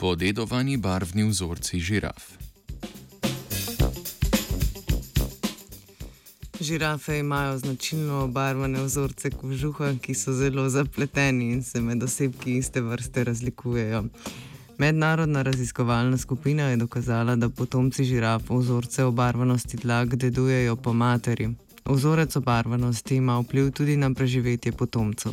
Podedovani barvni vzorci žiraf. Žirafe imajo značilno obarvane vzorce kožuha, ki so zelo zapleteni in se med osebki iste vrste razlikujejo. Mednarodna raziskovalna skupina je dokazala, da potomci žiraf vzorce obarvanosti dlak dedujejo po materi. Vzorec obarvanosti ima vpliv tudi na preživetje potomcev.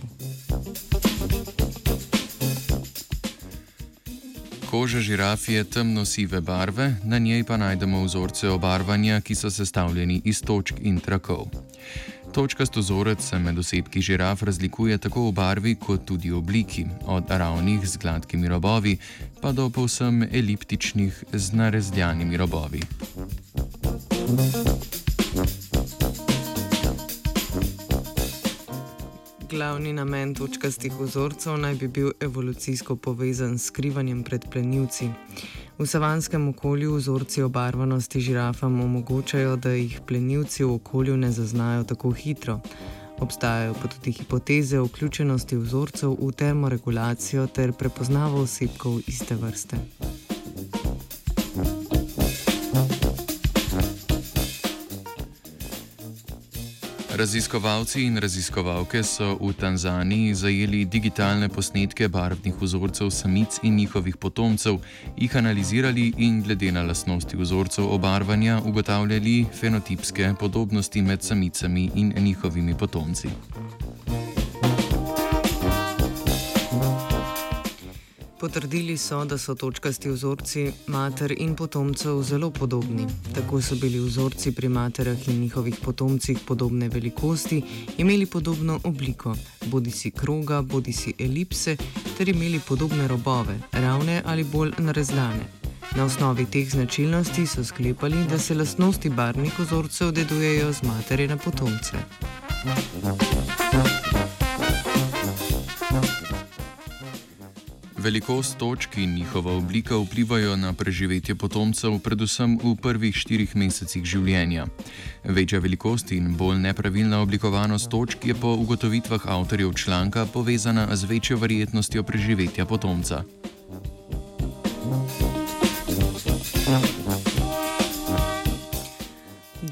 Koža žiraf je temno-sive barve, na njej pa najdemo vzorce obarvanja, ki so sestavljeni iz točk in trakov. Točkast vzorec se med osebki žiraf razlikuje tako v barvi, kot tudi v obliki, od ravnih z gladkimi robovi pa do povsem eliptičnih z narezljanimi robovi. Glavni namen točkastih vzorcev naj bi bil evolucijsko povezan s skrivanjem pred plenilci. V savanskem okolju vzorci obarvanosti žirafam omogočajo, da jih plenilci v okolju ne zaznajo tako hitro. Obstajajo pa tudi hipoteze o vključenosti vzorcev v termoregulacijo ter prepoznavo osebkov iste vrste. Raziskovalci in raziskovalke so v Tanzaniji zajeli digitalne posnetke barvnih vzorcev samic in njihovih potomcev, jih analizirali in glede na lastnosti vzorcev obarvanja ugotavljali fenotipske podobnosti med samicami in njihovimi potomci. Potrdili so, da so točkasti vzorci mater in potomcev zelo podobni. Tako so bili vzorci pri materah in njihovih potomcih podobne velikosti, imeli podobno obliko, bodi si kroga, bodi si elipse, ter imeli podobne robove, ravne ali bolj narezlane. Na osnovi teh značilnosti so sklepali, da se lastnosti barvnih vzorcev dedujejo z matere na potomce. Velikost točk in njihova oblika vplivajo na preživetje potomcev, predvsem v prvih štirih mesecih življenja. Večja velikost in bolj nepravilna oblikovanost točk je po ugotovitvah avtorjev članka povezana z večjo verjetnostjo preživetja potomca.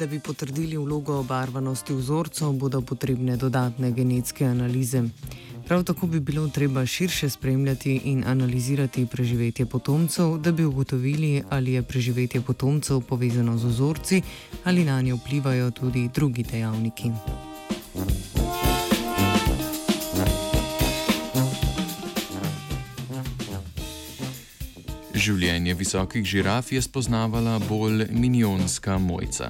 Da bi potrdili vlogo obarvanosti vzorcev, bodo potrebne dodatne genetske analize. Prav tako bi bilo treba širše spremljati in analizirati preživetje potomcev, da bi ugotovili, ali je preživetje potomcev povezano z vzorci ali na nje vplivajo tudi drugi dejavniki. Življenje visokih žiraf je spoznavala bolj minionska mojca.